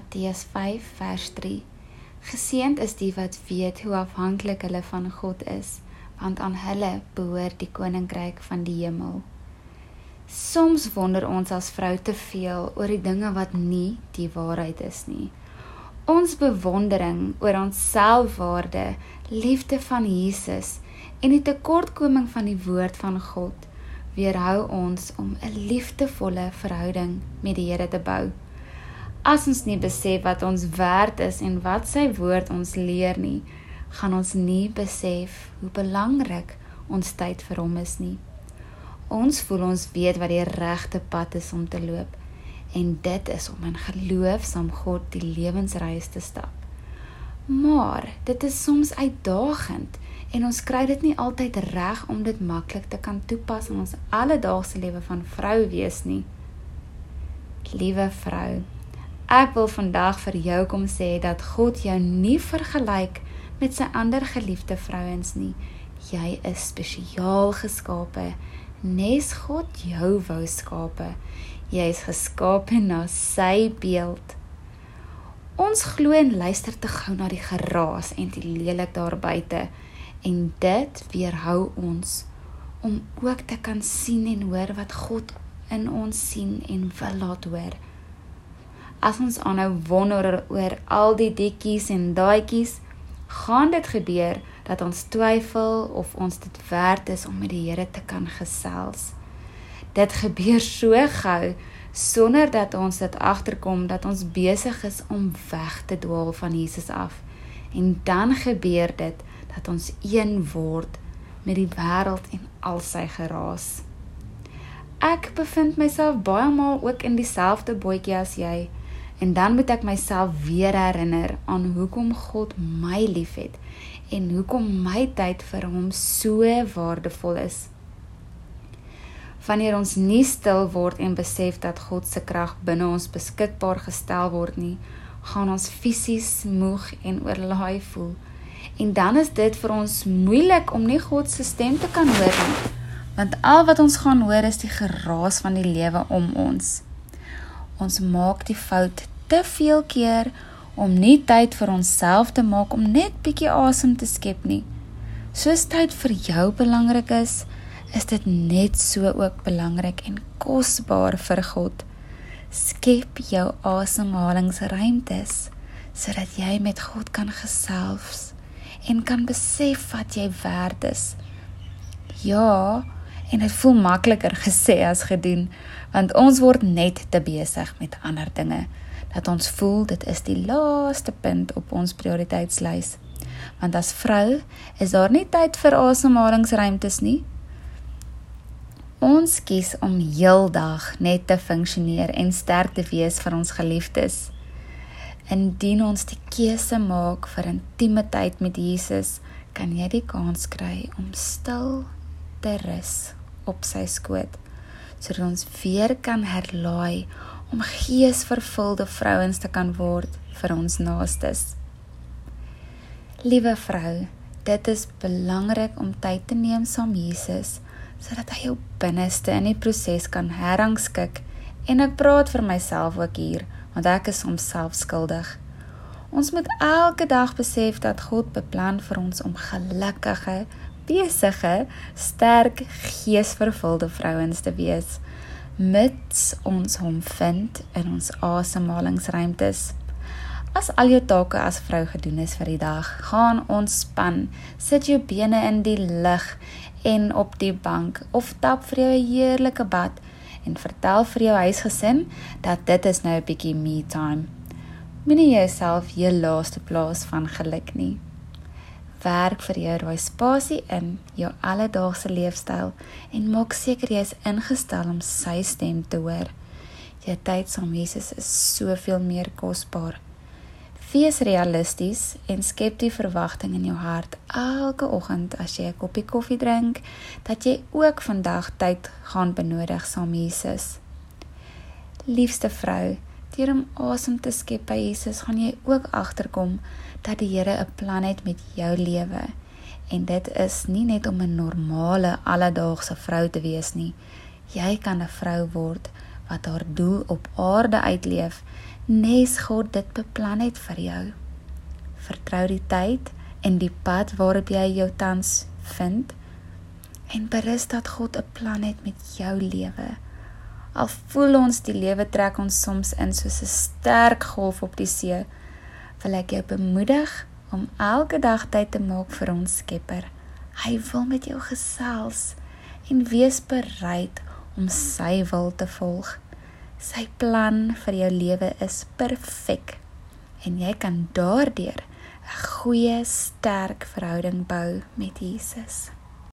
Matteus 5 vers 3. Geseend is die wat weet hoe afhanklik hulle van God is, want aan hulle behoort die koninkryk van die hemel. Soms wonder ons as vrou te veel oor die dinge wat nie die waarheid is nie. Ons bewondering oor ons selfwaarde, liefde van Jesus en die tekortkoming van die woord van God weerhou ons om 'n liefdevolle verhouding met die Here te bou. As ons nie besef wat ons werd is en wat sy woord ons leer nie, gaan ons nie besef hoe belangrik ons tyd vir hom is nie. Ons voel ons weet wat die regte pad is om te loop en dit is om in geloof saam God die lewensreis te stap. Maar dit is soms uitdagend en ons kry dit nie altyd reg om dit maklik te kan toepas in ons alledaagse lewe van vrou wees nie. Liewe vrou, ek wil vandag vir jou kom sê dat God jou nie vergelyk met sy ander geliefde vrouens nie. Jy is spesiaal geskape, nes God jou wou skape. Jy is geskape na sy beeld. Ons glo en luister te gou na die geraas en die lelik daar buite en dit weerhou ons om ook te kan sien en hoor wat God in ons sien en wil laat hoor. As ons aanhou wonder oor al die dikkies en daaitjies, gaan dit gebeur dat ons twyfel of ons dit werd is om met die Here te kan gesels. Dit gebeur so gou sonder dat ons dit agterkom dat ons besig is om weg te dwaal van Jesus af. En dan gebeur dit dat ons een word met die wêreld en al sy geraas. Ek bevind myself baie maal ook in dieselfde bootjie as jy en dan moet ek myself weer herinner aan hoekom God my liefhet en hoekom my tyd vir hom so waardevol is. Wanneer ons nie stil word en besef dat God se krag binne ons beskikbaar gestel word nie, gaan ons fisies moeg en oorlaai voel En dan is dit vir ons moeilik om nie God se stem te kan hoor nie. Want al wat ons gaan hoor is die geraas van die lewe om ons. Ons maak die fout te veel keer om nie tyd vir onsself te maak om net bietjie asem te skep nie. Soos tyd vir jou belangrik is, is dit net so ook belangrik en kosbaar vir God. Skep jou asemhalingsruimtes sodat jy met God kan gesels en kan besef wat jy werd is. Ja, en dit voel makliker gesê as gedoen, want ons word net te besig met ander dinge dat ons voel dit is die laaste punt op ons prioriteitslys. Want as vrou is daar nie tyd vir asemhalingsruimtes nie. Ons kies om heeldag net te funksioneer en sterk te wees vir ons geliefdes. Indien ons die keuse maak vir intieme tyd met Jesus, kan jy die kans kry om stil te rus op sy skoot, sodat ons weer kan herlaai om geesvervulde vrouens te kan word vir ons naastes. Liewe vrou, dit is belangrik om tyd te neem saam Jesus sodat hy jou binneste in die proses kan herrangskik en ek praat vir myself ook hier want ek is homself skuldig. Ons moet elke dag besef dat God beplan vir ons om gelukkige, besige, sterk, geesvervulde vrouens te wees, mits ons hom vind in ons asemhalingsruimtes. As al jou take as vrou gedoen is vir die dag, gaan ontspan, sit jou bene in die lug en op die bank of tap vir jou 'n heerlike bad en vertel vir jou huisgesin dat dit is nou 'n bietjie me time. Moenie jouself jou laaste plaas van geluk nie. Werk vir jou daai spasie in jou alledaagse leefstyl en maak seker jy is ingestel om sy stem te hoor. Jou tyd saam Jesus is soveel meer kosbaar. Wees realisties en skep die verwagting in jou hart elke oggend as jy 'n koppie koffie drink dat jy ook vandag tyd gaan benodig saam Jesus. Liefste vrou, deur om asem te skep by Jesus, gaan jy ook agterkom dat die Here 'n plan het met jou lewe. En dit is nie net om 'n normale alledaagse vrou te wees nie. Jy kan 'n vrou word wat haar doel op aarde uitleef nes God dit beplan het vir jou. Vertrou die tyd en die pad waarop jy jou tans vind en berus dat God 'n plan het met jou lewe. Al voel ons die lewe trek ons soms in soos 'n sterk golf op die see, wil ek jou bemoedig om elke dag tyd te maak vir ons Skepper. Hy wil met jou gesels en wees bereid om sy wil te volg. Sy plan vir jou lewe is perfek en jy kan daardeur 'n goeie, sterk verhouding bou met Jesus.